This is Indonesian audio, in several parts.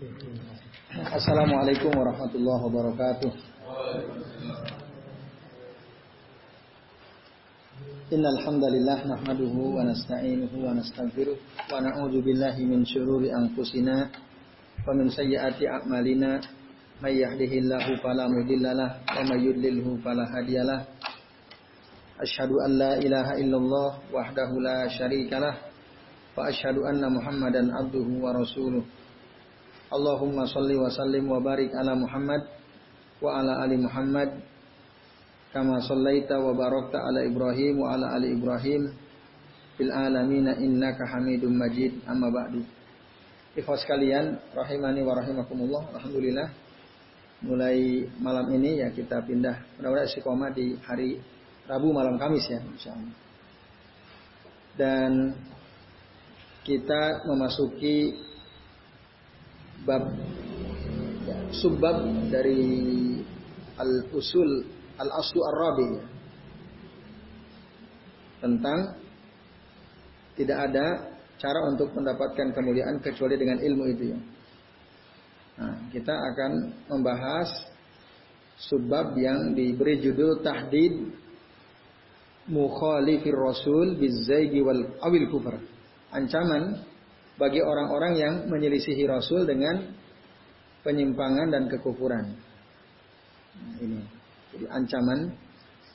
Assalamualaikum warahmatullahi wabarakatuh. Hamdalillah nahmaduhu wa nasta'inuhu wa nastaghfiruh wa na'udzu billahi min syururi anfusina wa min sayyiati a'malina may yahdihillahu fala mudhillalah wa may yudlilhu fala hadiyalah. Asyhadu an la ilaha illallah wahdahu la syarikalah wa asyhadu anna Muhammadan abduhu wa rasuluh. Allahumma salli wa sallim wa barik ala Muhammad wa ala ali Muhammad kama sallaita wa barakta ala Ibrahim wa ala ali Ibrahim fil alamin innaka Hamidum Majid amma ba'du. Ikhwas sekalian, rahimani wa rahimakumullah. Alhamdulillah mulai malam ini ya kita pindah mudah-mudahan istiqomah di hari Rabu malam Kamis ya insyaallah. Dan kita memasuki bab ya, subbab dari al-usul al-aslu ar-rabi tentang tidak ada cara untuk mendapatkan kemuliaan kecuali dengan ilmu itu ya. Nah, kita akan membahas subbab yang diberi judul tahdid mukhalifir rasul bizzaigi wal awil kufar. Ancaman bagi orang-orang yang menyelisihi rasul dengan penyimpangan dan kekufuran. Nah, ini. Jadi ancaman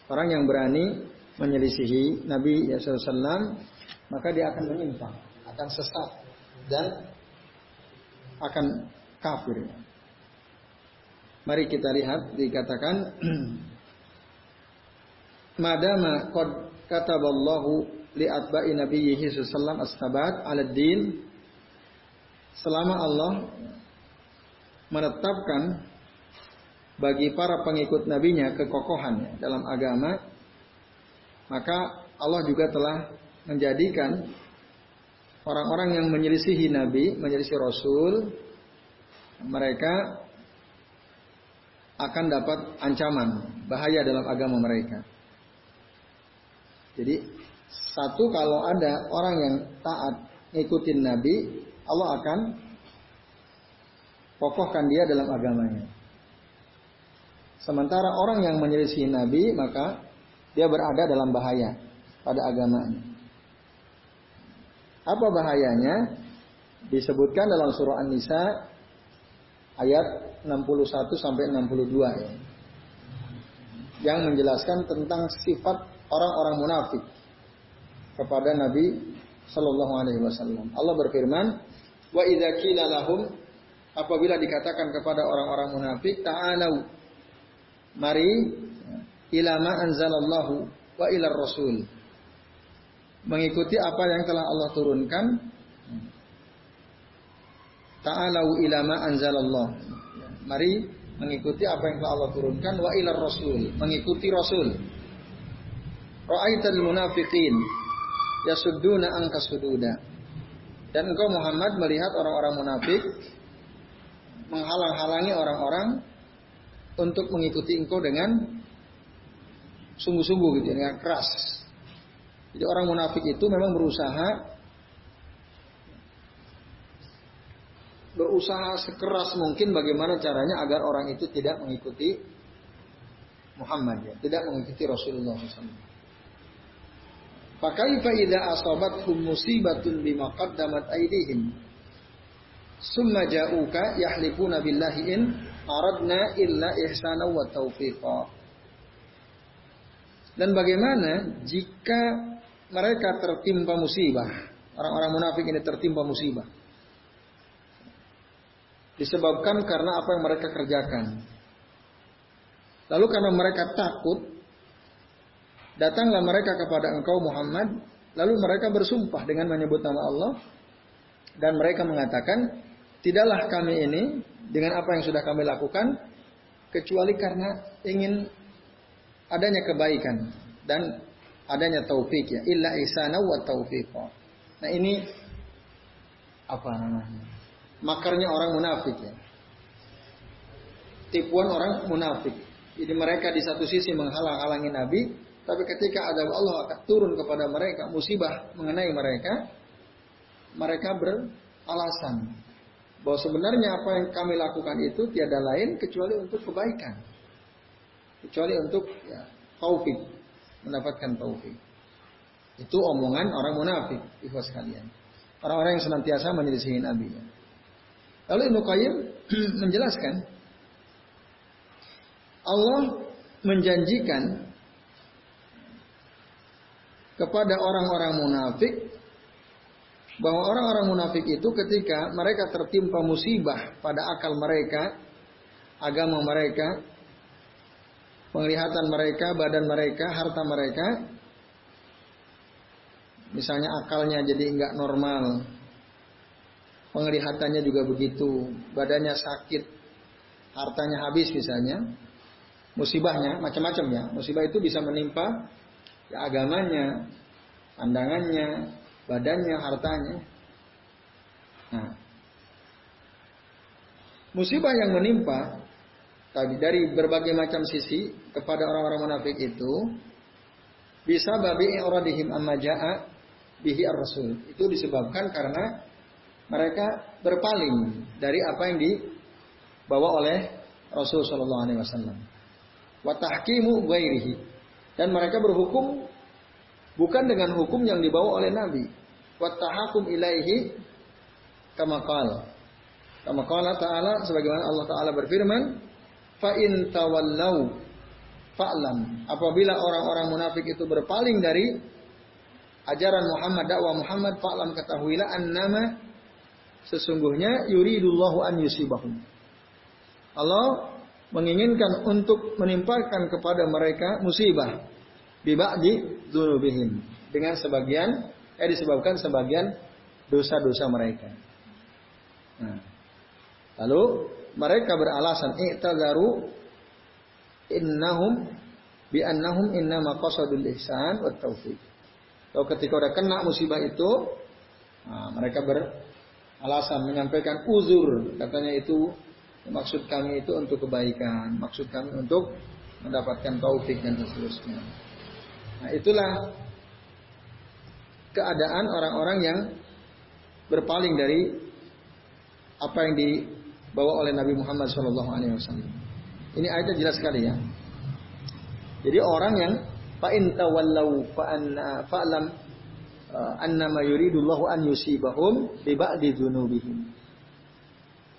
orang yang berani menyelisihi Nabi SAW maka dia akan menyimpang, akan sesat dan akan kafir. Mari kita lihat dikatakan Madama qad kataballahu li atba'i nabiyhi sallallahu astabat ala din selama Allah menetapkan bagi para pengikut nabinya kekokohan dalam agama, maka Allah juga telah menjadikan orang-orang yang menyelisihi nabi, menyelisihi rasul, mereka akan dapat ancaman, bahaya dalam agama mereka. Jadi satu kalau ada orang yang taat ngikutin nabi, Allah akan kokohkan dia dalam agamanya. Sementara orang yang menyelisih Nabi maka dia berada dalam bahaya pada agamanya. Apa bahayanya? Disebutkan dalam surah An-Nisa ayat 61 sampai 62 ya. Yang menjelaskan tentang sifat orang-orang munafik kepada Nabi Shallallahu alaihi wasallam. Allah berfirman, "Wa idza lahum" apabila dikatakan kepada orang-orang munafik, "Ta'alu Mari ilama anzalallahu wa ilar rasul. Mengikuti apa yang telah Allah turunkan. Ta'alau ilama anzalallah. Mari mengikuti apa yang telah Allah turunkan wa ilar rasul, mengikuti rasul. Ra'aital munafiqin yasudduna angka sududa. Dan engkau Muhammad melihat orang-orang munafik menghalang-halangi orang-orang untuk mengikuti engkau dengan sungguh-sungguh gitu, dengan keras. Jadi orang munafik itu memang berusaha berusaha sekeras mungkin bagaimana caranya agar orang itu tidak mengikuti Muhammad ya, tidak mengikuti Rasulullah SAW. Fakaifa idza asabathum musibatun bima qaddamat aydihim summa ja'uka yahlifuna billahi in aradna illa ihsana wa taufiqa. Dan bagaimana jika mereka tertimpa musibah, orang-orang munafik ini tertimpa musibah. Disebabkan karena apa yang mereka kerjakan. Lalu karena mereka takut, datanglah mereka kepada engkau Muhammad, lalu mereka bersumpah dengan menyebut nama Allah, dan mereka mengatakan, tidaklah kami ini dengan apa yang sudah kami lakukan kecuali karena ingin adanya kebaikan dan adanya taufik ya illa ihsana wa taufiq. Nah ini apa namanya? Makarnya orang munafik ya. Tipuan orang munafik. Jadi mereka di satu sisi menghalang-halangi Nabi, tapi ketika ada Allah akan turun kepada mereka musibah mengenai mereka, mereka beralasan bahwa sebenarnya apa yang kami lakukan itu tiada lain kecuali untuk kebaikan. Kecuali untuk ya, taufik, mendapatkan taufik. Itu omongan orang munafik, ikhwas kalian. Orang-orang yang senantiasa menyelisihi Nabi. Lalu Ibnu Qayyim menjelaskan Allah menjanjikan kepada orang-orang munafik bahwa orang-orang munafik itu ketika mereka tertimpa musibah pada akal mereka, agama mereka, penglihatan mereka, badan mereka, harta mereka, misalnya akalnya jadi nggak normal, penglihatannya juga begitu, badannya sakit, hartanya habis misalnya, musibahnya macam-macam ya, musibah itu bisa menimpa ya, agamanya, pandangannya, badannya, hartanya. Nah, musibah yang menimpa tadi dari berbagai macam sisi kepada orang-orang munafik itu bisa babi iradihim amma jaa bihi ar-rasul. Itu disebabkan karena mereka berpaling dari apa yang dibawa oleh Rasul sallallahu alaihi wasallam. Wa tahkimu ghairihi. Dan mereka berhukum Bukan dengan hukum yang dibawa oleh Nabi. Wattahakum ilaihi kama qala. Kama qala ta'ala sebagaimana Allah Ta'ala berfirman, fa in tawallau fa'lam. Apabila orang-orang munafik itu berpaling dari ajaran Muhammad, dakwah Muhammad, fa'lam ketahuilah annama sesungguhnya yuridullahu an yusibahum. Allah menginginkan untuk menimpakan kepada mereka musibah biba'di dzunubihim dengan sebagian eh disebabkan sebagian dosa-dosa mereka. Nah, lalu mereka beralasan i'tadzaru innahum bi annahum innama qasadul ihsan wat taufiq. Kalau ketika udah kena musibah itu, nah, mereka beralasan menyampaikan uzur, katanya itu maksud kami itu untuk kebaikan, maksud kami untuk mendapatkan taufik dan seterusnya. Nah, itulah keadaan orang-orang yang berpaling dari apa yang dibawa oleh Nabi Muhammad SAW. Ini ayatnya jelas sekali ya. Jadi orang yang fa'in tawallau fa'lam uh, annama yuridullahu an yusibahum bi ba'di dzunubihim.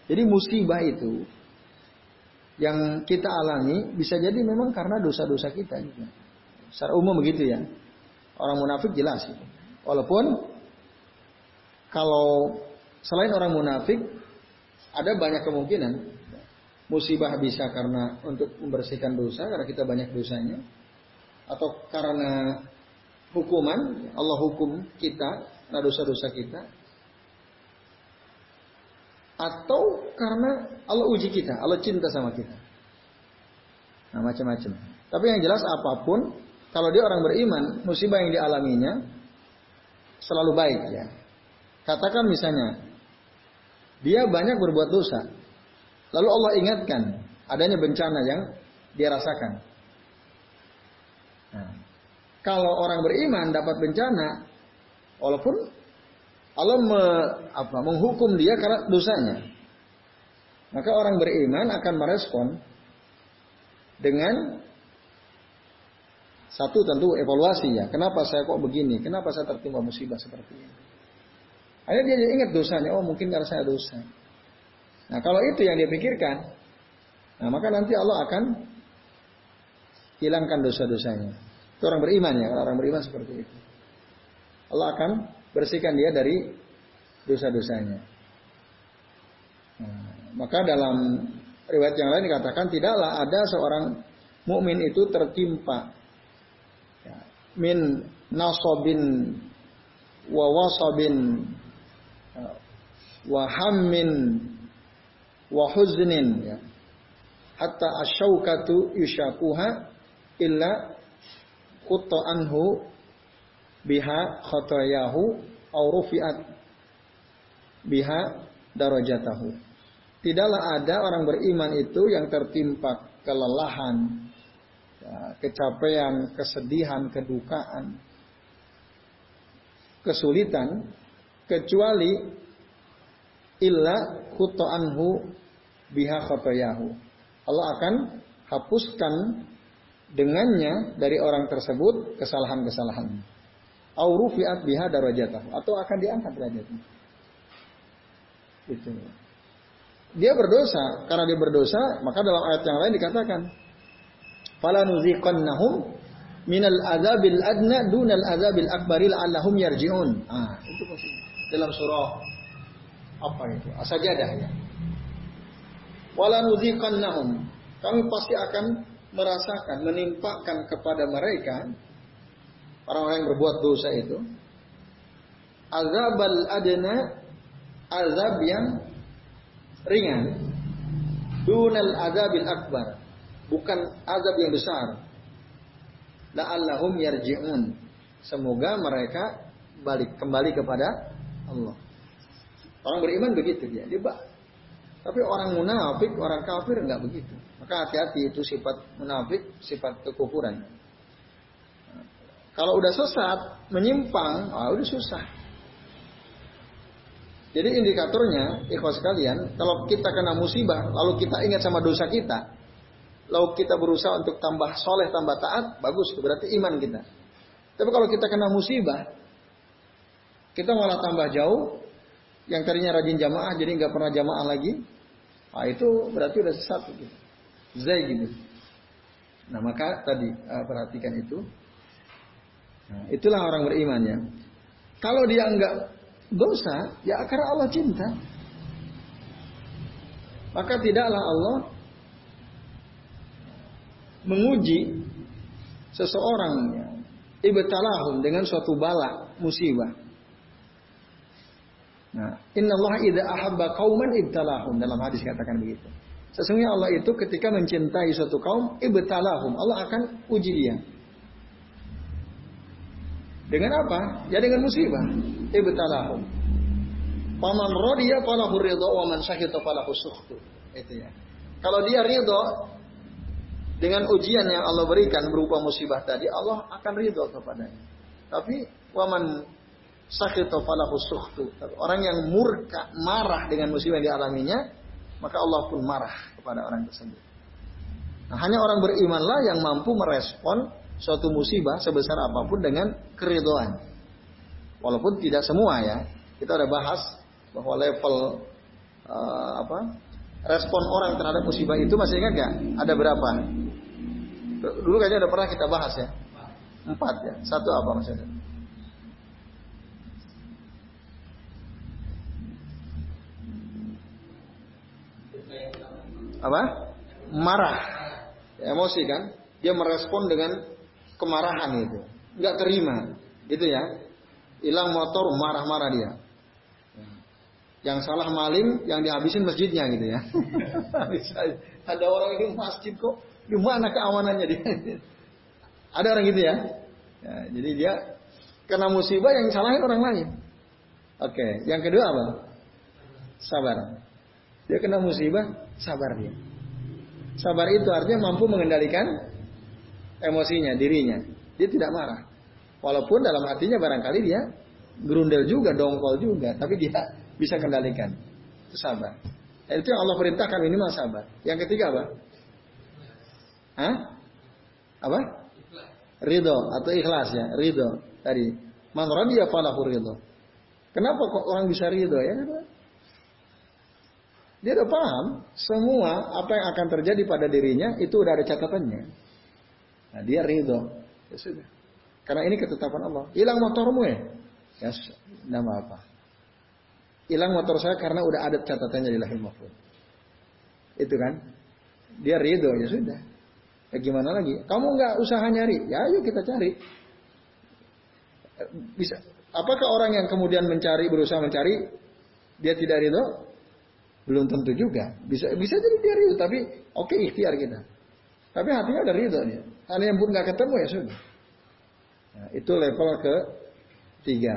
Jadi musibah itu yang kita alami bisa jadi memang karena dosa-dosa kita juga. Secara umum begitu ya. Orang munafik jelas. Walaupun kalau selain orang munafik ada banyak kemungkinan musibah bisa karena untuk membersihkan dosa karena kita banyak dosanya atau karena hukuman Allah hukum kita karena dosa-dosa kita atau karena Allah uji kita Allah cinta sama kita nah macam-macam tapi yang jelas apa pun kalau dia orang beriman, musibah yang dialaminya selalu baik ya. Katakan misalnya, dia banyak berbuat dosa. Lalu Allah ingatkan adanya bencana yang dia rasakan. Nah, kalau orang beriman dapat bencana, walaupun Allah me, apa, menghukum dia karena dosanya, maka orang beriman akan merespon dengan satu tentu evaluasi ya. Kenapa saya kok begini? Kenapa saya tertimpa musibah seperti ini? Akhirnya dia ingat dosanya. Oh mungkin karena saya dosa. Nah kalau itu yang dia pikirkan, nah maka nanti Allah akan hilangkan dosa-dosanya. Itu orang beriman ya. Orang beriman seperti itu. Allah akan bersihkan dia dari dosa-dosanya. Nah, maka dalam riwayat yang lain dikatakan tidaklah ada seorang mukmin itu tertimpa min nasabin wa wasabin wa hammin wa huznin ya. hatta asyaukatu yushakuha illa kutta anhu biha khotoyahu au rufi'at biha darajatahu tidaklah ada orang beriman itu yang tertimpa kelelahan ya, kecapean, kesedihan, kedukaan, kesulitan, kecuali illa anhu biha khotoyahu. Allah akan hapuskan dengannya dari orang tersebut kesalahan-kesalahan. Aurufiat biha darajatahu atau akan diangkat derajatnya. Itu. Dia berdosa, karena dia berdosa, maka dalam ayat yang lain dikatakan, "Fala nuziqannahum minal azabil adna dunal azabil akbaril allahum yarji'un." Ah, itu maksudnya. Dalam surah apa itu? Asajadah ya. Wala nuziqannahum. Kami pasti akan merasakan, menimpakan kepada mereka orang-orang yang berbuat dosa itu azabal adna azab yang ringan. Dunal azabil akbar. Bukan azab yang besar. La'allahum yarji'un. Semoga mereka balik kembali kepada Allah. Orang beriman begitu dia. Dia tapi orang munafik, orang kafir enggak begitu. Maka hati-hati itu sifat munafik, sifat kekufuran. Kalau udah sesat, menyimpang, ah udah susah. Jadi indikatornya, ikhwas sekalian, kalau kita kena musibah, lalu kita ingat sama dosa kita, lalu kita berusaha untuk tambah soleh, tambah taat, bagus, berarti iman kita. Tapi kalau kita kena musibah, kita malah tambah jauh, yang tadinya rajin jamaah jadi nggak pernah jamaah lagi, Nah, itu berarti udah sesat gitu. Zai gitu. Nah, maka tadi uh, perhatikan itu. Nah, itulah orang beriman ya. Kalau dia enggak dosa, ya karena Allah cinta. Maka tidaklah Allah menguji seseorang ya, ibtalahum dengan suatu bala musibah. Nah, Inna Allah idha ahabba kauman ibtalahum dalam hadis katakan begitu. Sesungguhnya Allah itu ketika mencintai suatu kaum ibtalahum, Allah akan uji dia. Dengan apa? Ya dengan musibah. Ibtalahum. Paman rodiya falahu ridha wa man syahita falahu sukhtu. Itu ya. Kalau dia ridho dengan ujian yang Allah berikan berupa musibah tadi, Allah akan ridho kepadanya. Tapi waman sakito falahu suhtu. Orang yang murka, marah dengan musibah yang dialaminya, maka Allah pun marah kepada orang tersebut. Nah, hanya orang berimanlah yang mampu merespon suatu musibah sebesar apa pun dengan keridoan. Walaupun tidak semua ya. Kita udah bahas bahwa level uh, apa respon orang terhadap musibah itu masih ingat gak? Ada berapa? Dulu kayaknya udah pernah kita bahas ya. Empat ya. Satu apa maksudnya? apa? Marah. Emosi kan? Dia merespon dengan kemarahan itu. Nggak terima. Gitu ya. Hilang motor, marah-marah dia. Yang salah maling, yang dihabisin masjidnya gitu ya. Ada orang ini masjid kok, gimana keamanannya dia? Ada orang gitu ya. ya jadi dia kena musibah yang salahin orang lain. Oke, yang kedua apa? Sabar. Dia kena musibah, sabar dia. Sabar itu artinya mampu mengendalikan emosinya, dirinya. Dia tidak marah. Walaupun dalam hatinya barangkali dia gerundel juga, dongkol juga, tapi dia bisa kendalikan. Itu sabar. Itu yang Allah perintahkan minimal sabar. Yang ketiga apa? Hah? Apa? Ridho atau ikhlas ya, ridho tadi. Man radiya falahu ridho. Kenapa kok orang bisa ridho ya? Dia udah paham semua apa yang akan terjadi pada dirinya itu udah ada catatannya. Nah, dia ridho. Ya sudah. Karena ini ketetapan Allah. Hilang motormu ya? Ya, nama apa? Hilang motor saya karena udah ada catatannya di lahir mahfud. Itu kan? Dia ridho, ya sudah. Ya gimana lagi? Kamu nggak usaha nyari? Ya ayo kita cari. Bisa. Apakah orang yang kemudian mencari, berusaha mencari, dia tidak ridho? Belum tentu juga. Bisa bisa jadi dia ridho, tapi oke okay, ikhtiar kita. Tapi hatinya udah ridho nih. Karena yang pun nggak ketemu ya sudah. Nah, itu level ke tiga.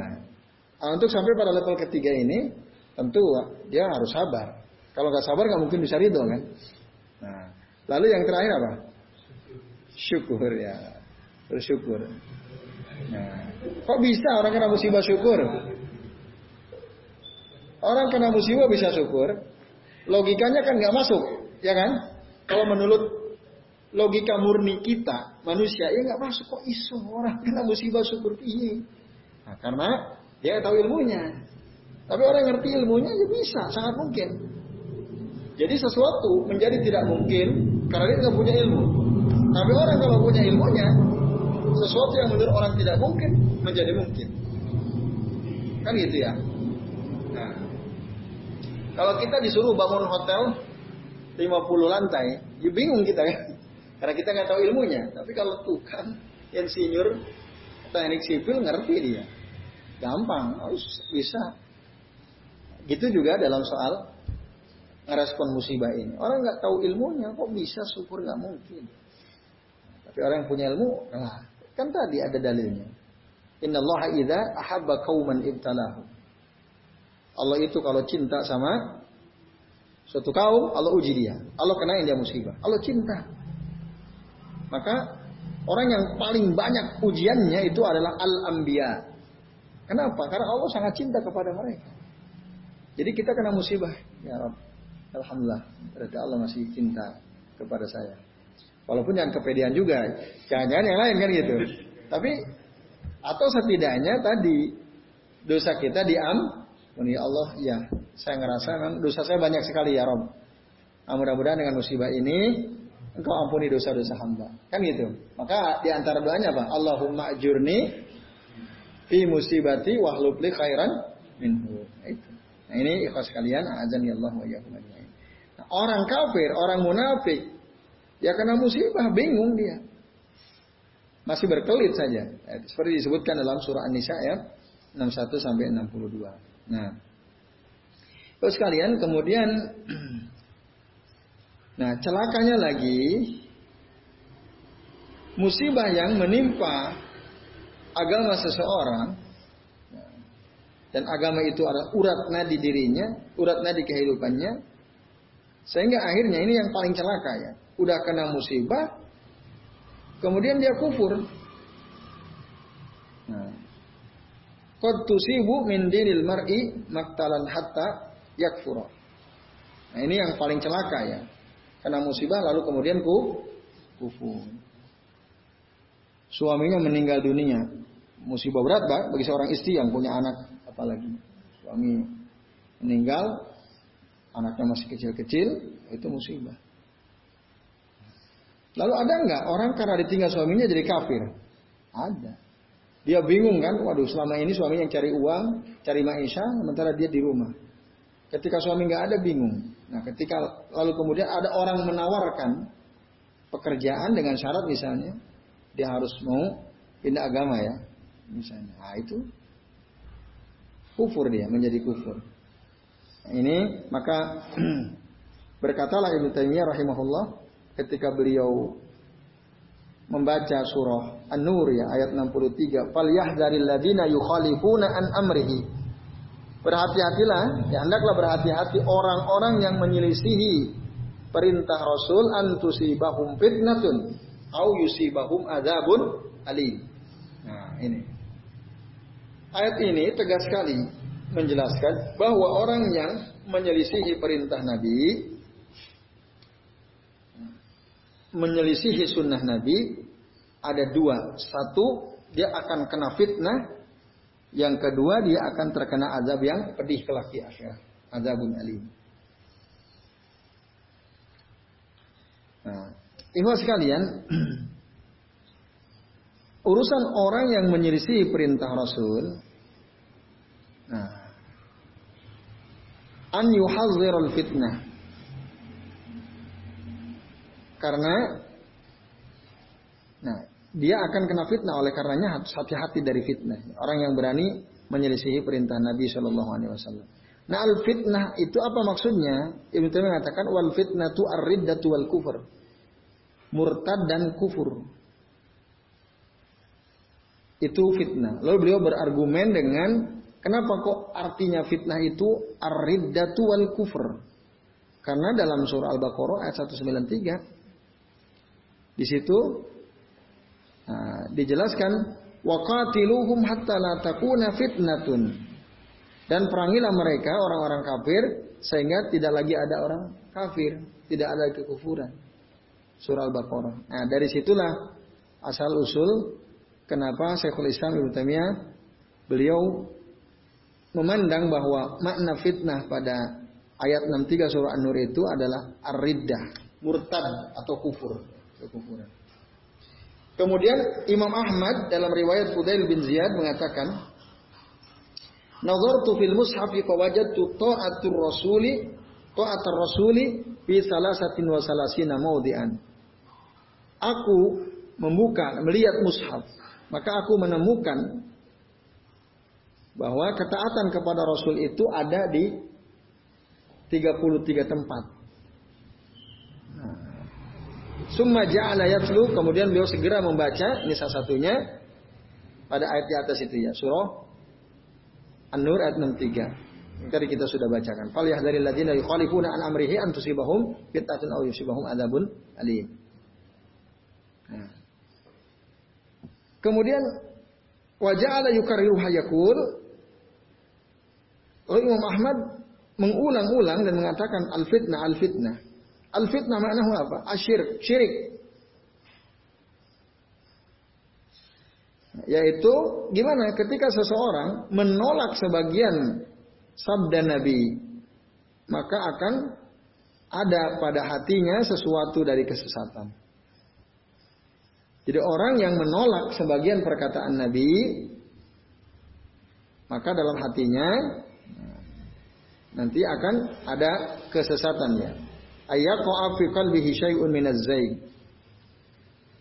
Nah, untuk sampai pada level ketiga ini, tentu dia harus sabar. Kalau nggak sabar nggak mungkin bisa ridho kan. Nah, lalu yang terakhir apa? Syukur ya, bersyukur. Nah, kok bisa orang kena musibah syukur? Orang kena musibah bisa syukur. Logikanya kan nggak masuk, ya kan? Kalau menurut logika murni kita, manusia ya nggak masuk kok isu orang kena musibah syukur ini. Nah, karena dia tahu ilmunya. Tapi orang yang ngerti ilmunya ya bisa, sangat mungkin. Jadi sesuatu menjadi tidak mungkin karena dia nggak punya ilmu. Tapi orang kalau punya ilmunya, sesuatu yang menurut orang tidak mungkin menjadi mungkin. Kan gitu ya. Nah, kalau kita disuruh bangun hotel 50 lantai, ya bingung kita ya. Karena kita nggak tahu ilmunya. Tapi kalau tukang insinyur teknik sipil ngerti dia. Gampang, harus bisa. Gitu juga dalam soal ngerespon musibah ini. Orang nggak tahu ilmunya, kok bisa syukur nggak mungkin. Tapi orang yang punya ilmu, nah, kan tadi ada dalilnya. Inna Allah idha ahabba kauman ibtalahu. Allah itu kalau cinta sama suatu kaum, Allah uji dia. Allah kenain dia musibah. Allah cinta. Maka orang yang paling banyak ujiannya itu adalah al-anbiya. Kenapa? Karena Allah sangat cinta kepada mereka. Jadi kita kena musibah. Ya Rabb. Alhamdulillah. Berarti Allah masih cinta kepada saya. Walaupun yang kepedean juga. Jangan-jangan yang lain kan gitu. Tapi atau setidaknya tadi dosa kita diam. Ya Allah, ya saya ngerasa dosa saya banyak sekali ya Rob. Nah, mudah-mudahan dengan musibah ini engkau ampuni dosa-dosa hamba. Kan gitu. Maka di antara doanya apa? Allahumma ajurni fi musibati wahlubli khairan minhu. Itu. Nah ini ikhlas sekalian, azan ya Allah wa nah, Orang kafir, orang munafik, ya karena musibah bingung dia. Masih berkelit saja. Seperti disebutkan dalam surah An-Nisa ayat 61 sampai 62. Nah, Terus kalian kemudian Nah celakanya lagi Musibah yang menimpa Agama seseorang Dan agama itu adalah urat nadi dirinya Urat nadi kehidupannya Sehingga akhirnya ini yang paling celaka ya Udah kena musibah Kemudian dia kufur Nah tusibu min dinil mar'i maktalan hatta yakfura. Nah, ini yang paling celaka ya. Kena musibah lalu kemudian ku kufur. Suaminya meninggal dunia. Musibah berat bah, bagi seorang istri yang punya anak apalagi. Suami meninggal, anaknya masih kecil-kecil, itu musibah. Lalu ada nggak orang karena ditinggal suaminya jadi kafir? Ada. Dia bingung kan, waduh selama ini suami yang cari uang, cari maisha, sementara dia di rumah. Ketika suami nggak ada bingung. Nah ketika lalu kemudian ada orang menawarkan pekerjaan dengan syarat misalnya dia harus mau pindah agama ya, misalnya. Nah itu kufur dia menjadi kufur. Nah, ini maka berkatalah Ibnu Taimiyah rahimahullah ketika beliau membaca surah An-Nur ya ayat 63, "Falyahdharil ladina yukhalifuna an amrihi." Berhati-hatilah, ya hendaklah berhati-hati orang-orang yang menyelisihi perintah Rasul antusibahum fitnatun au yusibahum adzabun alim. Nah, ini. Ayat ini tegas sekali menjelaskan bahwa orang yang menyelisihi perintah Nabi menyelisihi sunnah Nabi ada dua. Satu, dia akan kena fitnah. Yang kedua, dia akan terkena azab yang pedih kelak di akhirat. Azabun alim. Nah, ikhwan sekalian, urusan orang yang menyelisih perintah Rasul, nah, an yuhazirul fitnah, karena nah, dia akan kena fitnah oleh karenanya hati-hati dari fitnah. Orang yang berani menyelisihi perintah Nabi Shallallahu Alaihi Wasallam. Nah al fitnah itu apa maksudnya? Ibnu Taimiyah mengatakan wal fitnah tu arriddatu wal kufur. Murtad dan kufur. Itu fitnah. Lalu beliau berargumen dengan kenapa kok artinya fitnah itu arriddatu wal kufur? Karena dalam surah Al-Baqarah ayat 193 di situ nah, dijelaskan waqatiluhum hatta la takuna fitnatun Dan perangilah mereka orang-orang kafir sehingga tidak lagi ada orang kafir, tidak ada kekufuran. Surah Al-Baqarah. Nah, dari situlah asal usul kenapa Syekhul Islam Ibnu Taimiyah beliau memandang bahwa makna fitnah pada ayat 63 surah An-Nur itu adalah ar-riddah, murtad atau kufur, kekufuran. Kemudian Imam Ahmad dalam riwayat Fudail bin Ziyad mengatakan, Nazartu fil mushafi fawajadtu ta'atur rasuli ta'atur rasuli fi salasatin wa salasina mawdi'an. Aku membuka, melihat mushaf, maka aku menemukan bahwa ketaatan kepada Rasul itu ada di 33 tempat. Summa ja'ala yatlu, kemudian beliau segera membaca, ini salah satunya pada ayat di atas itu ya, surah An-Nur ayat 63. Tadi kita sudah bacakan. Fal yahdharil ladzina yukhalifuna an amrihi an tusibahum fitnatun aw yusibahum adzabun alim. Nah. Kemudian waja'ala yukarriru hayakul Imam Ahmad mengulang-ulang dan mengatakan al-fitnah al-fitnah. Al-fitnah maknanya apa? Asyir, syirik. Yaitu gimana ketika seseorang menolak sebagian sabda Nabi, maka akan ada pada hatinya sesuatu dari kesesatan. Jadi orang yang menolak sebagian perkataan Nabi, maka dalam hatinya nanti akan ada kesesatannya. Ayaqa'a fi qalbihi syai'un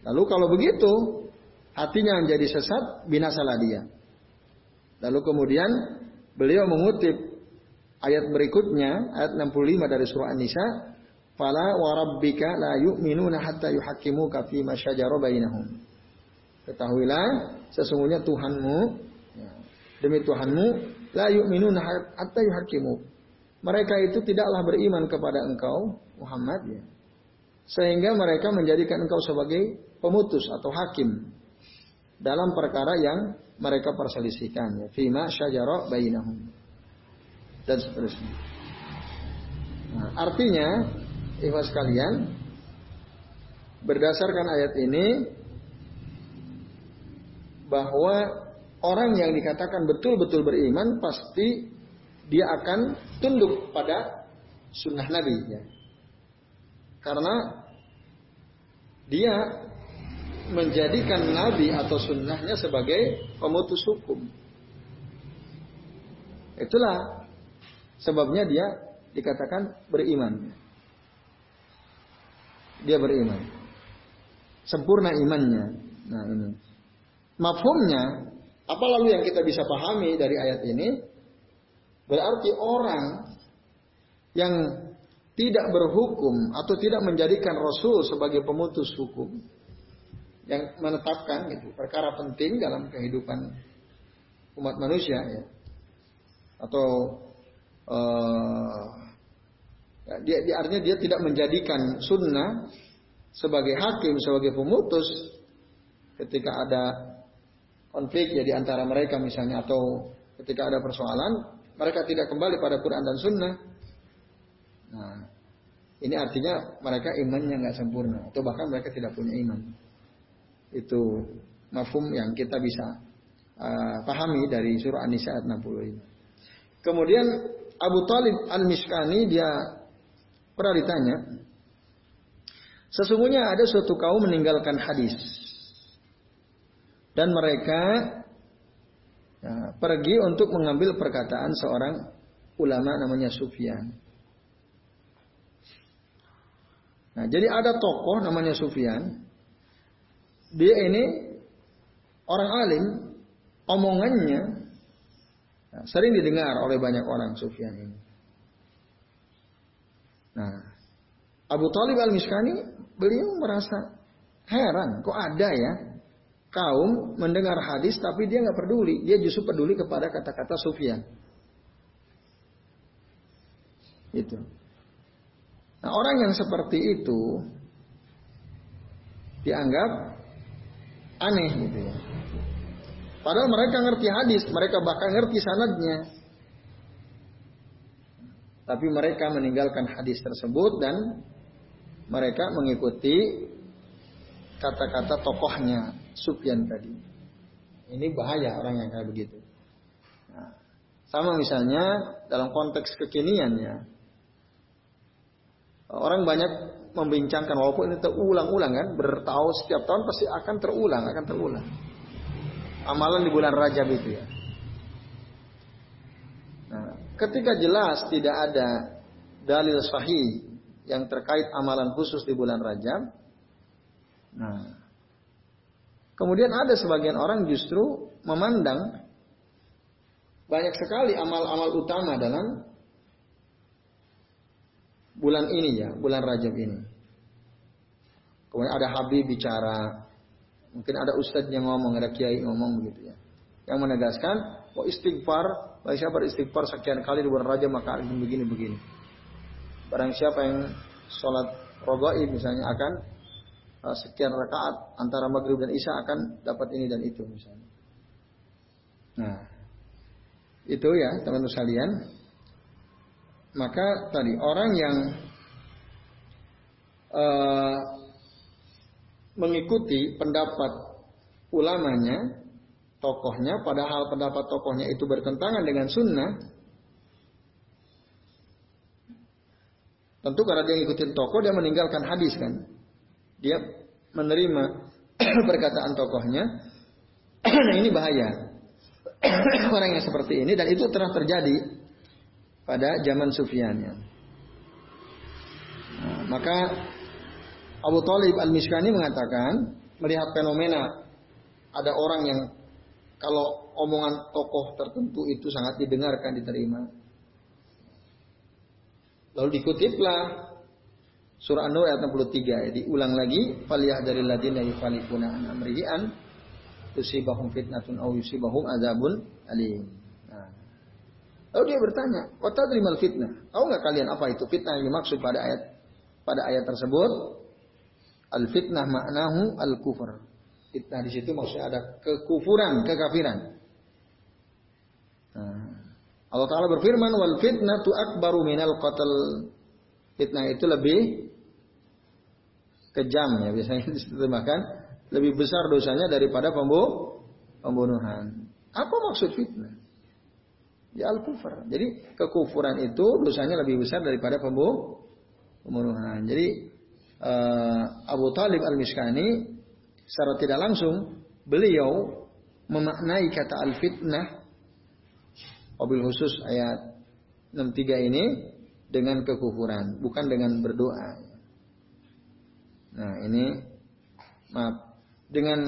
Lalu kalau begitu, hatinya menjadi sesat, binasalah dia. Lalu kemudian beliau mengutip ayat berikutnya, ayat 65 dari surah An-Nisa, "Fala wa rabbika la yu'minuna hatta yuhaqqimuka fi ma syajara bainahum." Ketahuilah sesungguhnya Tuhanmu ya, demi Tuhanmu la yu'minuna hatta yuhaqqimu. Mereka itu tidaklah beriman kepada engkau Muhammad ya. Sehingga mereka menjadikan engkau sebagai pemutus atau hakim dalam perkara yang mereka perselisihkan ya fima syajara bainahum dan seterusnya. Nah, artinya ikhwas sekalian berdasarkan ayat ini bahwa orang yang dikatakan betul-betul beriman pasti dia akan tunduk pada sunnah Nabi ya. Karena dia menjadikan Nabi atau sunnahnya sebagai pemutus hukum. Itulah sebabnya dia dikatakan beriman. Dia beriman. Sempurna imannya. Nah ini. Mafhumnya, apa lalu yang kita bisa pahami dari ayat ini? Berarti orang yang tidak berhukum atau tidak menjadikan Rasul sebagai pemutus hukum, yang menetapkan gitu perkara penting dalam kehidupan umat manusia ya. Atau uh, dia, dia artinya dia tidak menjadikan sunnah sebagai hakim sebagai pemutus ketika ada konflik ya di antara mereka misalnya atau ketika ada persoalan mereka tidak kembali pada Quran dan Sunnah. Nah ini artinya mereka imannya nggak sempurna. Atau bahkan mereka tidak punya iman. Itu mafhum yang kita bisa uh, pahami dari surah An-Nisa ayat 60 ini. Kemudian Abu Talib Al-Miskani dia pernah ditanya, sesungguhnya ada suatu kaum meninggalkan hadis. Dan mereka ya, pergi untuk mengambil perkataan seorang ulama namanya Sufyan. Nah, jadi ada tokoh namanya Sufyan dia ini orang alim, omongannya sering didengar oleh banyak orang Sufyan ini. Nah, Abu Talib al-Miskani beliau merasa heran, kok ada ya kaum mendengar hadis tapi dia nggak peduli, dia justru peduli kepada kata-kata Sufyan. Itu. Nah, orang yang seperti itu dianggap aneh gitu ya. Padahal mereka ngerti hadis, mereka bahkan ngerti sanadnya. Tapi mereka meninggalkan hadis tersebut dan mereka mengikuti kata-kata tokohnya Sufyan tadi. Ini bahaya orang yang kayak begitu. Nah, sama misalnya dalam konteks kekiniannya. Orang banyak membincangkan walaupun ini terulang-ulang kan, bertahun setiap tahun pasti akan terulang, akan terulang. Amalan di bulan Rajab itu ya. Nah, ketika jelas tidak ada dalil sahih yang terkait amalan khusus di bulan Rajab, nah, kemudian ada sebagian orang justru memandang banyak sekali amal-amal utama dalam bulan ini ya, bulan Rajab ini. Kemudian ada Habib bicara, mungkin ada ustadz yang ngomong, ada kiai ngomong begitu ya. Yang menegaskan, oh istighfar, barang siapa istighfar sekian kali di bulan Rajab maka begini-begini. Barang siapa yang sholat rogaib misalnya akan sekian rakaat antara maghrib dan isya akan dapat ini dan itu misalnya. Nah, itu ya teman-teman sekalian. Maka tadi orang yang uh, mengikuti pendapat ulamanya, tokohnya, padahal pendapat tokohnya itu bertentangan dengan sunnah, tentu karena dia ngikutin tokoh, dia meninggalkan hadis kan. Dia menerima perkataan tokohnya, nah ini bahaya. orang yang seperti ini dan itu telah terjadi pada zaman Sufyannya. Nah, maka Abu Talib al-Mishkani mengatakan melihat fenomena ada orang yang kalau omongan tokoh tertentu itu sangat didengarkan diterima. Lalu dikutiplah surah An-Nur ayat 63 diulang lagi faliyah dari ladina yukhalifuna an amrihi an tusibahum fitnatun au yusibahum azabun alim. Nah. Lalu dia bertanya, "Wa tadrimal fitnah?" Tahu nggak kalian apa itu fitnah yang dimaksud pada ayat pada ayat tersebut? Al fitnah maknahu al kufur. Fitnah di situ maksudnya ada kekufuran, kekafiran. Nah. Allah Ta'ala berfirman, wal fitnah tu akbaru minal qatl. Fitnah itu lebih kejam ya, biasanya diterjemahkan lebih besar dosanya daripada pembunuhan. Apa maksud fitnah? Ya al-kufar. Jadi kekufuran itu dosanya lebih besar daripada pembunuhan. Jadi uh, Abu Talib al-Miskani secara tidak langsung beliau memaknai kata al-fitnah mobil khusus ayat 63 ini dengan kekufuran, bukan dengan berdoa. Nah, ini maaf dengan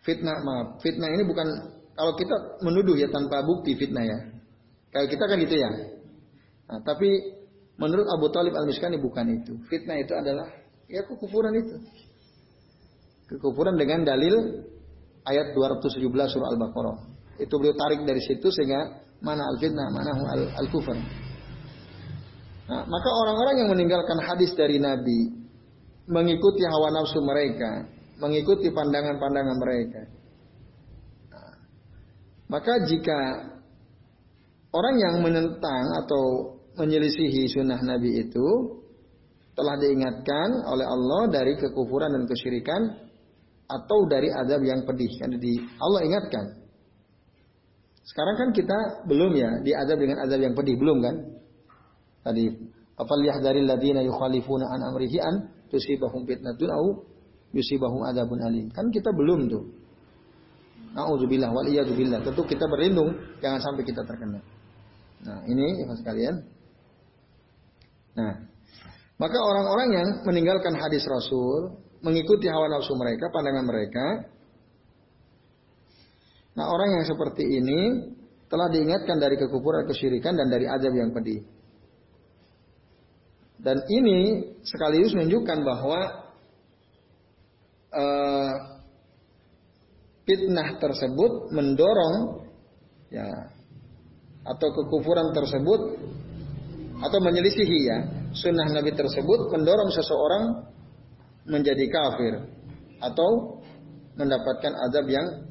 fitnah maaf fitnah ini bukan kalau kita menuduh ya tanpa bukti fitnah ya. Kayak kita kan gitu ya. Nah, tapi menurut Abu Talib al Miskani bukan itu. Fitnah itu adalah ya kekufuran itu. Kekufuran dengan dalil ayat 217 surah Al-Baqarah itu beliau tarik dari situ sehingga mana al fitnah mana al, al kufur nah, maka orang-orang yang meninggalkan hadis dari Nabi mengikuti hawa nafsu mereka, mengikuti pandangan-pandangan mereka. Nah, maka jika orang yang menentang atau menyelisihi sunnah Nabi itu telah diingatkan oleh Allah dari kekufuran dan kesyirikan atau dari azab yang pedih. Di Allah ingatkan. Sekarang kan kita belum ya diazab dengan azab yang pedih belum kan? Tadi apa dari ladina yukhalifuna an amrihi an tusibahum fitnatun au yusibahum adabun alim. Kan kita belum tuh. Nauzubillah wal iyadzubillah. Tentu kita berlindung jangan sampai kita terkena. Nah, ini ya sekalian. Nah, maka orang-orang yang meninggalkan hadis Rasul, mengikuti hawa nafsu mereka, pandangan mereka. Nah, orang yang seperti ini telah diingatkan dari kekufuran, kesyirikan dan dari azab yang pedih. Dan ini sekaligus menunjukkan bahwa uh, fitnah tersebut mendorong ya atau kekufuran tersebut atau menyelisihi ya sunnah Nabi tersebut mendorong seseorang menjadi kafir atau mendapatkan azab yang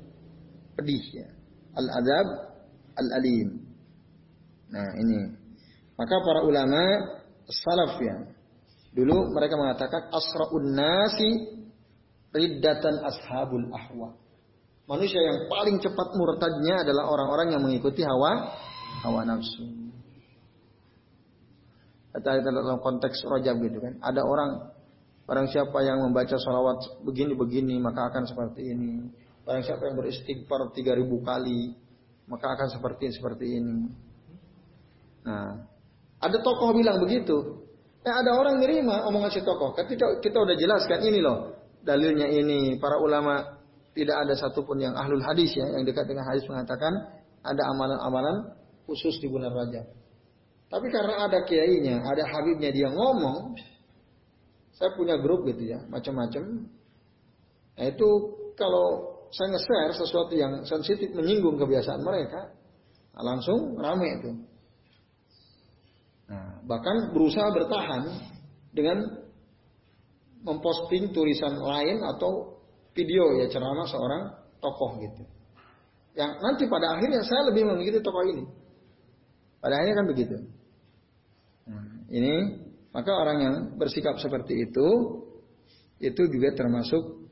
pedih ya al azab al alim nah ini Maka para ulama salaf ya, dulu mereka mengatakan asra'un nasi riddatan ashabul ahwa. Manusia yang paling cepat murtadnya adalah orang-orang yang mengikuti hawa hawa nafsu. Kata dalam konteks rojab gitu kan. Ada orang Barang siapa yang membaca salawat begini-begini maka akan seperti ini. Barang siapa yang beristighfar 3000 kali maka akan seperti seperti ini. Nah, ada tokoh bilang begitu. Ya ada orang nerima omongan si tokoh. Ketika kita udah jelaskan ini loh dalilnya ini. Para ulama tidak ada satupun yang ahlul hadis ya yang dekat dengan hadis mengatakan ada amalan-amalan khusus di bulan Rajab. Tapi karena ada kiainya, ada habibnya dia ngomong, saya punya grup gitu ya, macam-macam. Nah itu kalau saya nge-share sesuatu yang sensitif menyinggung kebiasaan mereka, nah, langsung rame itu. Nah, bahkan berusaha bertahan dengan memposting tulisan lain atau video ya ceramah seorang tokoh gitu. Yang nanti pada akhirnya saya lebih mengikuti tokoh ini. Pada akhirnya kan begitu. Nah, ini maka orang yang bersikap seperti itu itu juga termasuk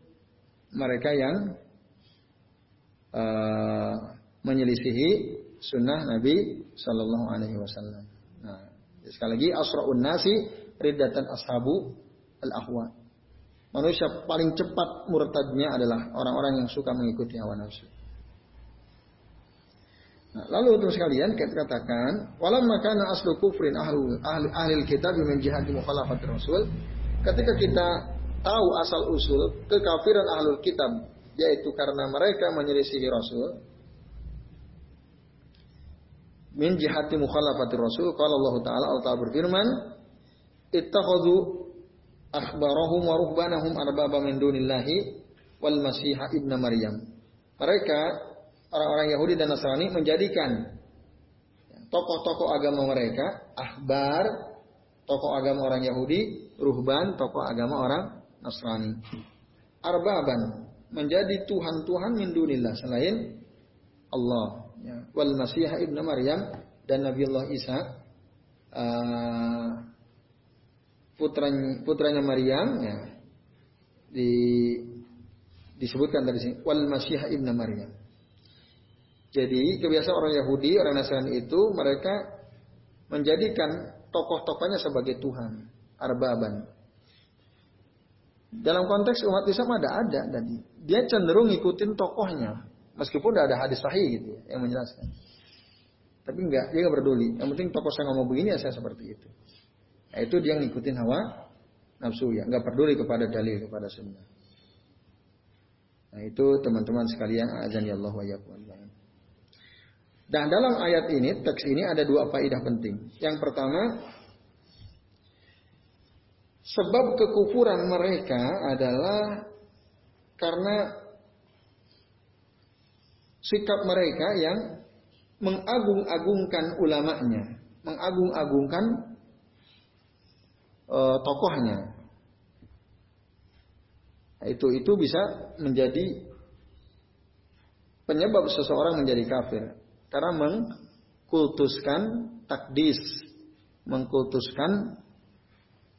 mereka yang uh, menyelisihi sunnah Nabi Shallallahu Alaihi Wasallam. Nah, sekali lagi asraun nasi riddatan ashabu al ahwa. Manusia paling cepat murtadnya adalah orang-orang yang suka mengikuti hawa nafsu. Nah, lalu untuk sekalian kita katakan, walau makana aslu kufrin ahlu ahli, ahli kitab min jihadi mukhalafat rasul. Ketika kita tahu asal usul kekafiran ahlul kitab yaitu karena mereka menyelisihi rasul. Min jihati mukhalafat rasul kalau Allah taala Allah taala berfirman ittakhadhu akhbarahum wa ruhbanahum arbaba min dunillahi wal masiha ibnu maryam. Mereka orang-orang Yahudi dan Nasrani menjadikan tokoh-tokoh agama mereka, ahbar, tokoh agama orang Yahudi, ruhban, tokoh agama orang Nasrani. Arbaban, menjadi Tuhan-Tuhan min dunillah selain Allah. Ya. Wal Masih ibnu Maryam dan Nabi Allah Isa uh, putranya, putranya Maryam ya, di, disebutkan dari sini wal Masih ibnu Maryam. Jadi kebiasaan orang Yahudi, orang Nasrani itu mereka menjadikan tokoh-tokohnya sebagai Tuhan, arbaban. Dalam konteks umat Islam ada ada tadi. Dia cenderung ngikutin tokohnya, meskipun tidak ada hadis sahih gitu ya, yang menjelaskan. Tapi enggak, dia enggak peduli. Yang penting tokoh saya ngomong begini ya saya seperti itu. Nah, itu dia ngikutin hawa nafsu ya, enggak peduli kepada dalil kepada sunnah. Nah itu teman-teman sekalian azan ya Allah wa dan dalam ayat ini, teks ini ada dua faidah penting. Yang pertama, sebab kekufuran mereka adalah karena sikap mereka yang mengagung-agungkan ulamanya, mengagung-agungkan uh, tokohnya. Itu itu bisa menjadi penyebab seseorang menjadi kafir. Karena mengkultuskan takdis, mengkultuskan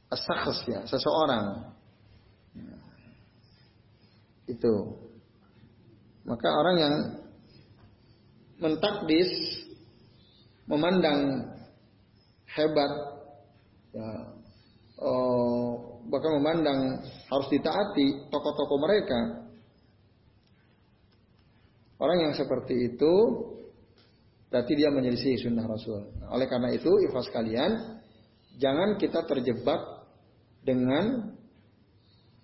asakhs ya, seseorang. Itu. Maka orang yang mentakdis, memandang hebat, ya, oh, bahkan memandang harus ditaati tokoh-tokoh mereka. Orang yang seperti itu Berarti dia menyelisih sunnah Rasul. Oleh karena itu, ikhlas kalian, jangan kita terjebak dengan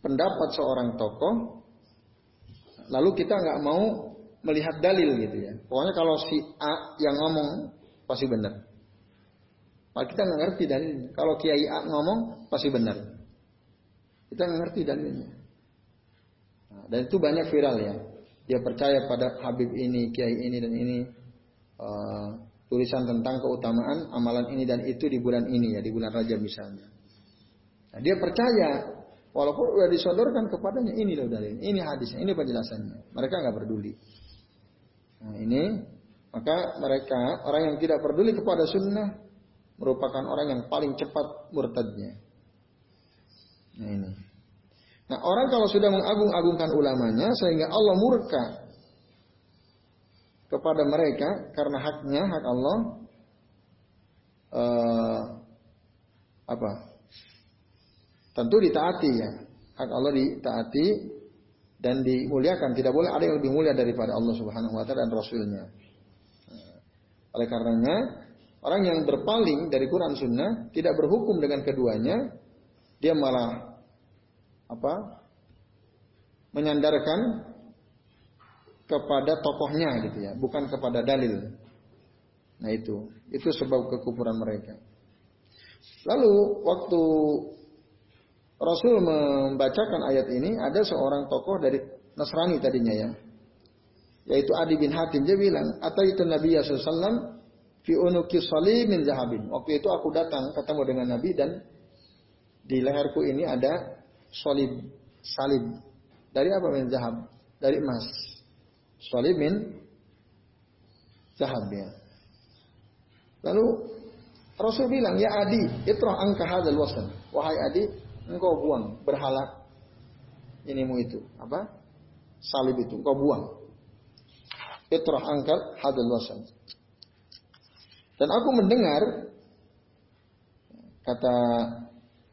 pendapat seorang tokoh, lalu kita nggak mau melihat dalil gitu ya. Pokoknya kalau si A yang ngomong pasti benar. Kalau kita nggak ngerti dalilnya. Kalau Kiai A ngomong pasti benar. Kita nggak ngerti dalilnya. Nah, dan itu banyak viral ya. Dia percaya pada Habib ini, Kiai ini dan ini uh, tulisan tentang keutamaan amalan ini dan itu di bulan ini ya, di bulan Rajab misalnya. Nah, dia percaya walaupun sudah disodorkan kepadanya ini loh dalil, ini hadisnya, ini penjelasannya. Mereka nggak peduli. Nah, ini maka mereka orang yang tidak peduli kepada sunnah merupakan orang yang paling cepat murtadnya. Nah ini. Nah orang kalau sudah mengagung-agungkan ulamanya sehingga Allah murka kepada mereka karena haknya hak Allah uh, apa? Tentu ditaati ya. Hak Allah ditaati dan dimuliakan. Tidak boleh ada yang lebih mulia daripada Allah Subhanahu wa taala dan rasulnya. Nah, oleh karenanya orang yang berpaling dari Quran Sunnah tidak berhukum dengan keduanya, dia malah apa? menyandarkan kepada tokohnya gitu ya, bukan kepada dalil. Nah itu, itu sebab kekufuran mereka. Lalu waktu Rasul membacakan ayat ini ada seorang tokoh dari Nasrani tadinya ya. Yaitu Adi bin Hatim dia bilang, "Ataitu Nabi sallallahu fi unuki min zahabin." Waktu itu aku datang ketemu dengan Nabi dan di leherku ini ada salib salib dari apa min zahab? Dari emas. Salib min zahab ya. Lalu Rasul bilang, "Ya Adi, itrah angka hadal wasan." Wahai Adi, engkau buang berhala inimu itu apa salib itu engkau buang itrah angkat hadal wasan dan aku mendengar kata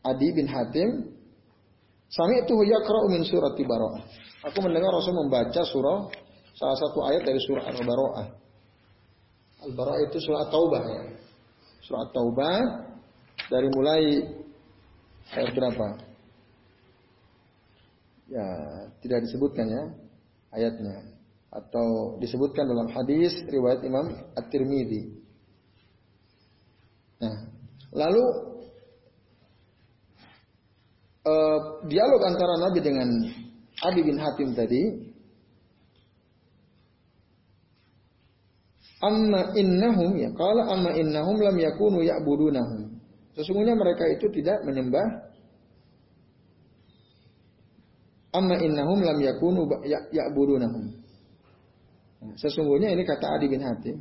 Adi bin Hatim Sami itu yakra'u min surat Baro'ah. Aku mendengar Rasul membaca surah salah satu ayat dari surah Al-Baro'ah. Al-Baro'ah itu surah Taubah ya. Surah Taubah dari mulai ayat berapa? Ya, tidak disebutkan ya ayatnya atau disebutkan dalam hadis riwayat Imam At-Tirmidzi. Nah, lalu uh, dialog antara Nabi dengan Adi bin Hatim tadi Amma innahum ya qala amma innahum lam yakunu ya'budunahum Sesungguhnya mereka itu tidak menyembah amma innahum lam yakunu ya-, ya'budunahum. Sesungguhnya ini kata Adi bin Hatim.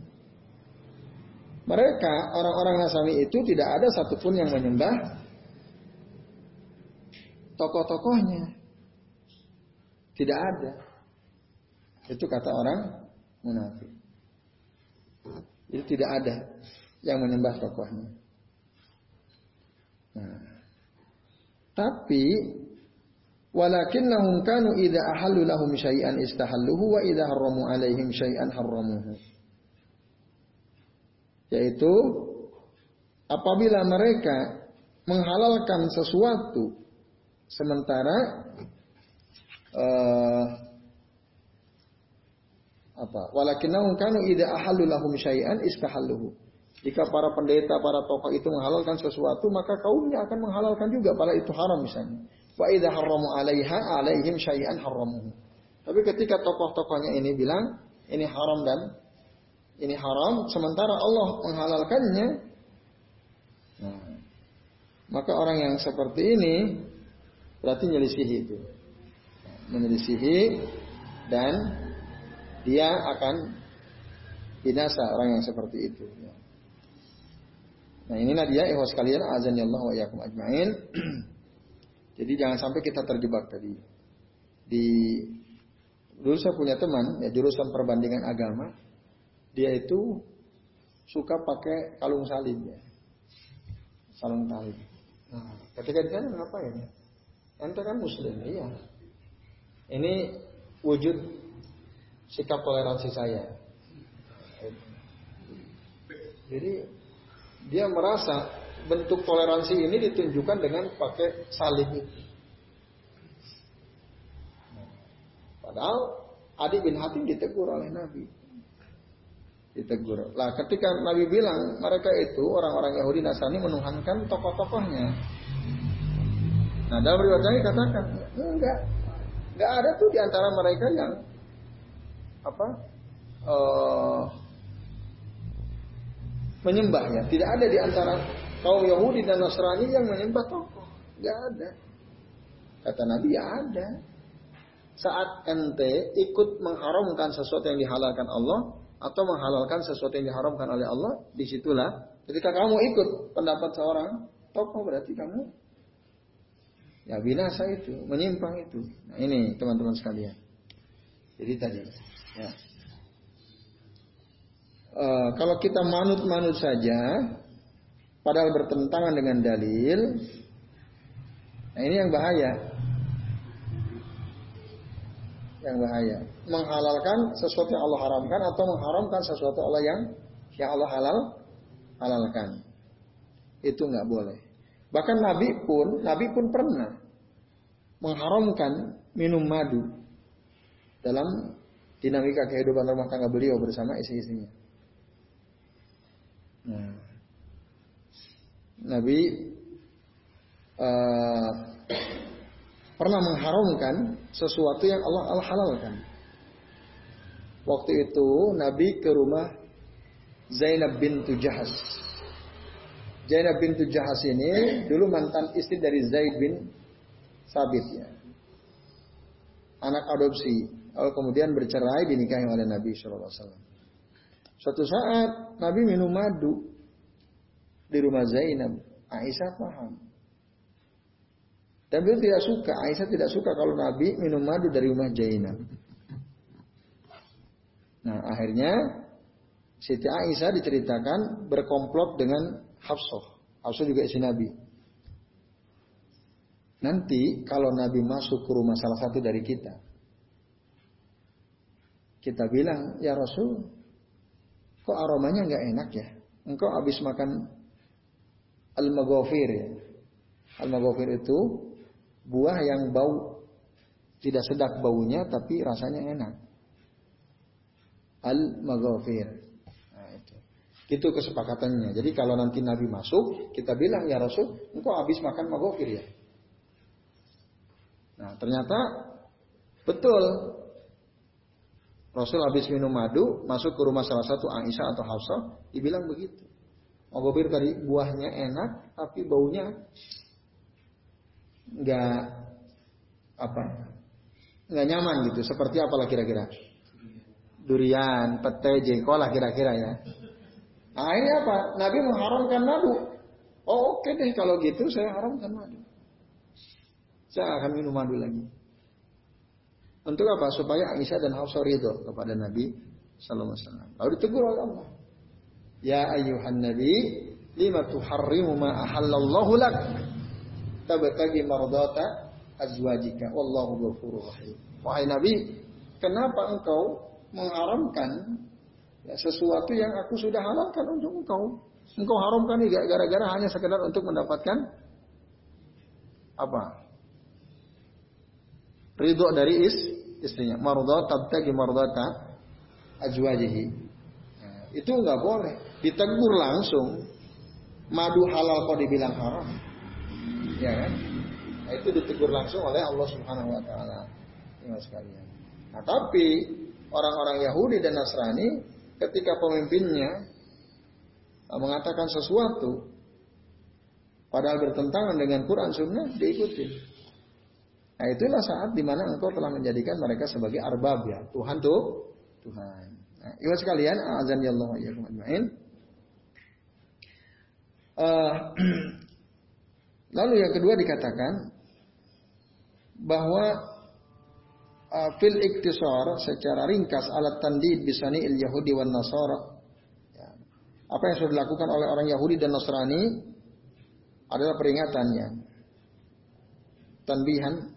Mereka orang-orang Nasrani itu tidak ada satupun yang menyembah tokoh-tokohnya. Tidak ada. Itu kata orang munafik. Itu tidak ada yang menyembah tokohnya. Nah. Tapi walakinnahum kanu idza ahallu lahum syai'an istahalluhu wa idza harramu alaihim syai'an harramuhu. Yaitu apabila mereka menghalalkan sesuatu sementara uh, apa walakinnahum kanu idza ahallu lahum syai'an istahalluhu jika para pendeta, para tokoh itu menghalalkan sesuatu, maka kaumnya akan menghalalkan juga pada itu haram misalnya. Wa idza harramu 'alaiha 'alaihim syai'an harramuhu. Tapi ketika tokoh-tokohnya ini bilang ini haram dan ini haram, sementara Allah menghalalkannya, nah, maka orang yang seperti ini berarti menyelisihi itu, menyelisihi dan dia akan binasa orang yang seperti itu. Nah inilah dia ikhwas sekalian azan ya Allah wa yakum ajmain. Jadi jangan sampai kita terjebak tadi. Di dulu saya punya teman ya jurusan perbandingan agama. Dia itu suka pakai kalung salib ya. Kalung salib. Nah, ketika di sana ngapain ya? Ente kan muslim, iya. Ini wujud sikap toleransi saya. Jadi dia merasa bentuk toleransi ini ditunjukkan dengan pakai salib itu. Padahal Adi bin Hatim ditegur oleh Nabi. Ditegur. Lah ketika Nabi bilang mereka itu orang-orang Yahudi Nasrani menuhankan tokoh-tokohnya. Nah dalam riwayat ini katakan enggak, enggak ada tuh di antara mereka yang apa uh, menyembah ya. Tidak ada di antara kaum Yahudi dan Nasrani yang menyembah tokoh. Tidak ada. Kata Nabi ya ada. Saat ente ikut mengharamkan sesuatu yang dihalalkan Allah atau menghalalkan sesuatu yang diharamkan oleh Allah, di situlah Ketika kamu ikut pendapat seorang tokoh berarti kamu ya binasa itu, menyimpang itu. Nah, ini teman-teman sekalian. Jadi tadi ya. E, kalau kita manut-manut saja padahal bertentangan dengan dalil, nah ini yang bahaya. Yang bahaya. Menghalalkan sesuatu yang Allah haramkan atau mengharamkan sesuatu Allah yang yang Allah halal halalkan. Itu nggak boleh. Bahkan Nabi pun, Nabi pun pernah mengharamkan minum madu dalam dinamika kehidupan rumah tangga beliau bersama istri-istrinya. Nah, Nabi uh, pernah mengharamkan sesuatu yang Allah Allah halalkan. Waktu itu Nabi ke rumah Zainab bintu Jahas. Zainab bintu Jahas ini dulu mantan istri dari Zaid bin Sabit ya. Anak adopsi. Lalu kemudian bercerai dinikahi oleh Nabi Shallallahu Alaihi Wasallam. Suatu saat Nabi minum madu di rumah Zainab. Aisyah paham. Dan beliau tidak suka, Aisyah tidak suka kalau Nabi minum madu dari rumah Zainab. Nah akhirnya Siti Aisyah diceritakan berkomplot dengan Hafsah. Hafsah juga istri Nabi. Nanti kalau Nabi masuk ke rumah salah satu dari kita, kita bilang, ya Rasul, kok aromanya nggak enak ya? Engkau habis makan al-maghofir ya. Al-maghofir itu buah yang bau tidak sedap baunya tapi rasanya enak. Al-maghofir. Itu kesepakatannya. Jadi kalau nanti Nabi masuk, kita bilang ya Rasul, engkau habis makan magofir ya. Nah ternyata betul. Rasul habis minum madu, masuk ke rumah salah satu Aisyah atau Hafsah, dibilang begitu. Magofir tadi buahnya enak, tapi baunya nggak apa nggak nyaman gitu. Seperti apalah kira-kira? Durian, pete, jengkol lah kira-kira ya. Nah ini apa? Nabi mengharamkan madu. Oh oke okay deh kalau gitu saya haramkan madu. Saya akan minum madu lagi. Untuk apa? Supaya Aisyah dan Hafsah ridho kepada Nabi Sallallahu Alaihi Wasallam. Lalu ditegur oleh Allah. Ya ayuhan Nabi, lima tuharrimu ma ahallallahu lak. Tabtagi mardata azwajika. Wallahu ghafurur rahim. Wahai Nabi, kenapa engkau mengharamkan Ya, sesuatu yang aku sudah halalkan untuk engkau. Engkau haramkan ini gara-gara hanya sekedar untuk mendapatkan apa? Ridho dari is, istrinya. Marudha tabtagi mardata ajwajihi. Nah, itu nggak boleh. Ditegur langsung. Madu halal kok dibilang haram. Ya kan? Nah, itu ditegur langsung oleh Allah Subhanahu wa taala. Ini sekalian. Nah, tapi orang-orang Yahudi dan Nasrani ketika pemimpinnya mengatakan sesuatu padahal bertentangan dengan Quran Sunnah diikuti. Nah itulah saat di mana engkau telah menjadikan mereka sebagai arbab ya Tuhan tuh Tuhan. Nah, ibu sekalian, azan ya Allah ya Uh, lalu yang kedua dikatakan bahwa uh, fil iktisar secara ringkas alat tandid bisani il Yahudi wan Nasara. Ya. Apa yang sudah dilakukan oleh orang Yahudi dan Nasrani adalah peringatannya. Tanbihan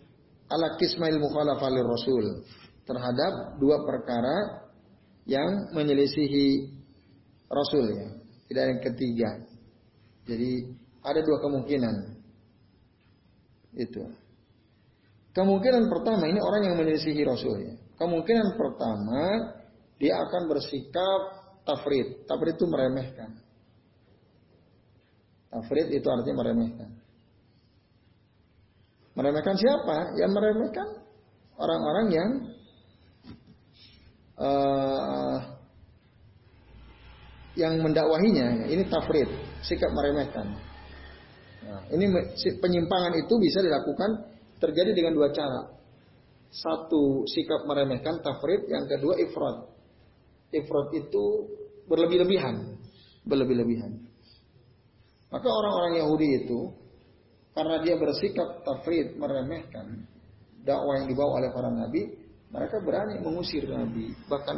ala kismail mukhalafah rasul terhadap dua perkara yang menyelisihi rasul ya. Tidak yang ketiga. Jadi ada dua kemungkinan. Itu. Kemungkinan pertama ini orang yang menyelisihi Rasul. Ya. Kemungkinan pertama dia akan bersikap tafrid. Tafrid itu meremehkan. Tafrid itu artinya meremehkan. Meremehkan siapa? Yang meremehkan orang-orang yang uh, yang mendakwahinya. Ini tafrid, sikap meremehkan. Nah, ini penyimpangan itu bisa dilakukan terjadi dengan dua cara. Satu sikap meremehkan tafrid, yang kedua ifrad. Ifrad itu berlebih-lebihan, berlebih-lebihan. Maka orang-orang Yahudi itu karena dia bersikap tafrid meremehkan dakwah yang dibawa oleh para nabi, mereka berani mengusir nabi, bahkan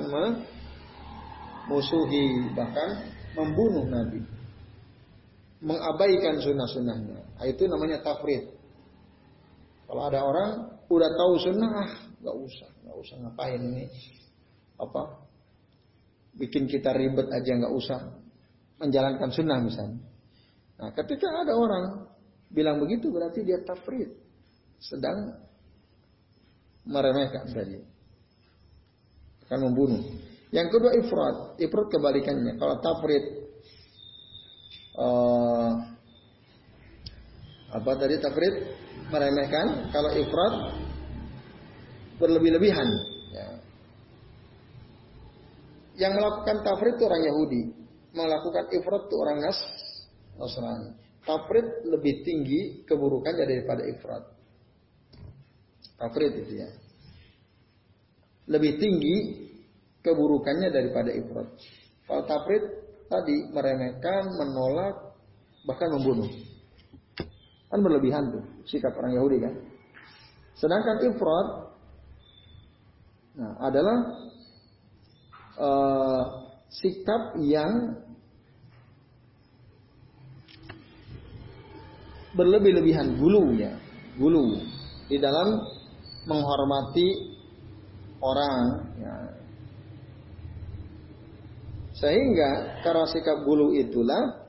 memusuhi, bahkan membunuh nabi. Mengabaikan sunnah-sunnahnya. Nah, itu namanya tafrid. Kalau ada orang udah tahu sunnah, ah, gak usah, gak usah ngapain ini, apa, bikin kita ribet aja nggak usah menjalankan sunnah misalnya. Nah, ketika ada orang bilang begitu berarti dia tafrid, sedang meremehkan tadi, akan membunuh. Yang kedua ifrat, ifrat kebalikannya. Kalau tafrid uh, apa tadi tafrid meremehkan, kalau ifrat berlebih-lebihan. Ya. Yang melakukan tafrid itu orang Yahudi, melakukan ifrat itu orang Nas Nasrani. Tafrid lebih tinggi keburukannya daripada ifrat. Tafrid itu ya. Lebih tinggi keburukannya daripada ifrat. Kalau tafrid tadi meremehkan, menolak, bahkan membunuh. Kan berlebihan tuh sikap orang Yahudi kan. Sedangkan ifrat nah, adalah uh, sikap yang berlebih-lebihan gulu ya, gulu di dalam menghormati orang ya. Sehingga karena sikap gulu itulah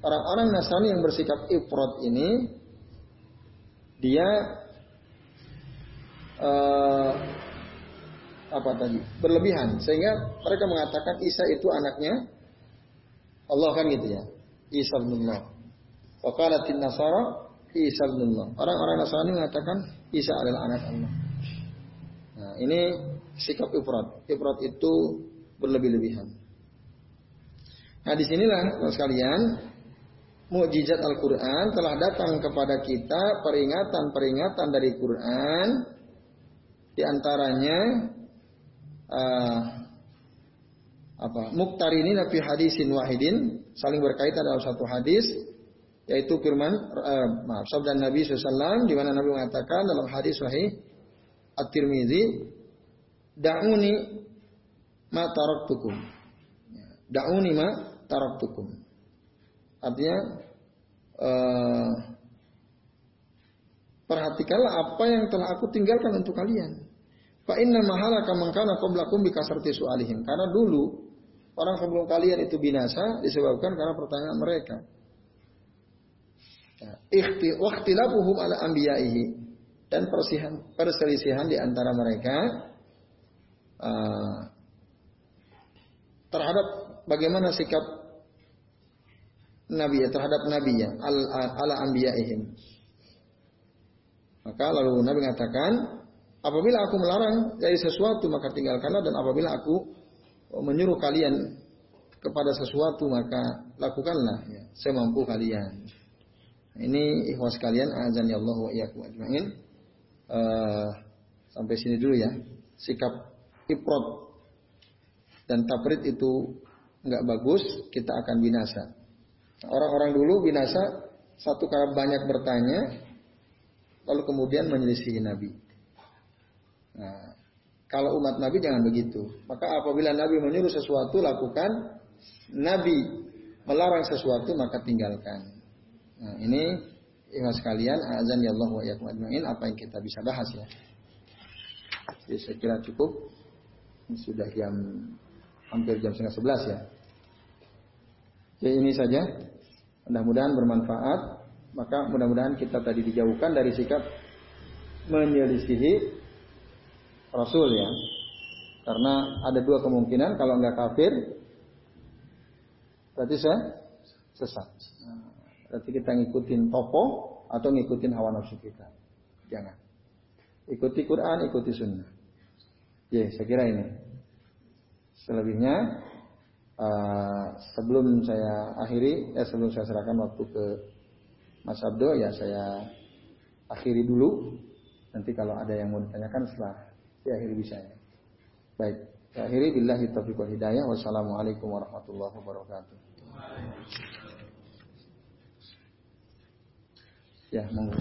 orang-orang Nasrani yang bersikap ifrat ini dia uh, apa tadi berlebihan. Sehingga mereka mengatakan Isa itu anaknya Allah kan gitu ya? Isa bin Allah Wakalatin Nasara Isa bin Allah. Orang-orang Nasrani mengatakan Isa adalah anak Allah. Nah ini sikap ifrat. Ifrat itu berlebih-lebihan. Nah di sinilah sekalian mukjizat Al-Quran telah datang kepada kita peringatan-peringatan dari Quran. Di antaranya uh, apa? Muktarini nabi hadisin wahidin. Saling berkaitan dalam satu hadis yaitu firman uh, maaf sabda Nabi SAW di mana Nabi mengatakan dalam hadis sahih At-Tirmizi da'uni ma taraktukum da'uni ma taraktukum artinya uh, perhatikanlah apa yang telah aku tinggalkan untuk kalian Fa inna mahalaka man kana qablakum bikasarti su'alihim. Karena dulu orang sebelum kalian itu binasa disebabkan karena pertanyaan mereka. Ikhtilafuhum ala anbiya'ihi dan persihan, perselisihan di antara mereka uh, terhadap bagaimana sikap Nabi terhadap Nabi ya ala anbiya'ihim. Maka lalu Nabi mengatakan Apabila aku melarang dari sesuatu maka tinggalkanlah dan apabila aku menyuruh kalian kepada sesuatu maka lakukanlah ya, semampu kalian. Ini ikhwas kalian azan ya Allah wa iyyakum ajmain. Uh, sampai sini dulu ya. Sikap iprot dan taprit itu nggak bagus, kita akan binasa. Orang-orang dulu binasa satu kali banyak bertanya, lalu kemudian menyelisihi Nabi. Nah, kalau umat Nabi jangan begitu. Maka apabila Nabi menyuruh sesuatu lakukan, Nabi melarang sesuatu maka tinggalkan. Nah, ini ikhlas sekalian, azan ya Allah wa ajmain apa yang kita bisa bahas ya. Jadi saya kira cukup. Ini sudah jam hampir jam setengah sebelas ya. Jadi ini saja. Mudah-mudahan bermanfaat. Maka mudah-mudahan kita tadi dijauhkan dari sikap menyelisihi Rasul ya. Karena ada dua kemungkinan kalau nggak kafir berarti saya sesat. Berarti kita ngikutin tokoh atau ngikutin hawa nafsu kita. Jangan. Ikuti Quran, ikuti sunnah. Ya, saya kira ini. Selebihnya uh, sebelum saya akhiri, eh, sebelum saya serahkan waktu ke Mas Abdo, ya saya akhiri dulu. Nanti kalau ada yang mau ditanyakan setelah diakhiri bisa ya. Baik. Akhiri billahi taufiq hidayah. Wassalamualaikum warahmatullahi wabarakatuh. Ya, monggo.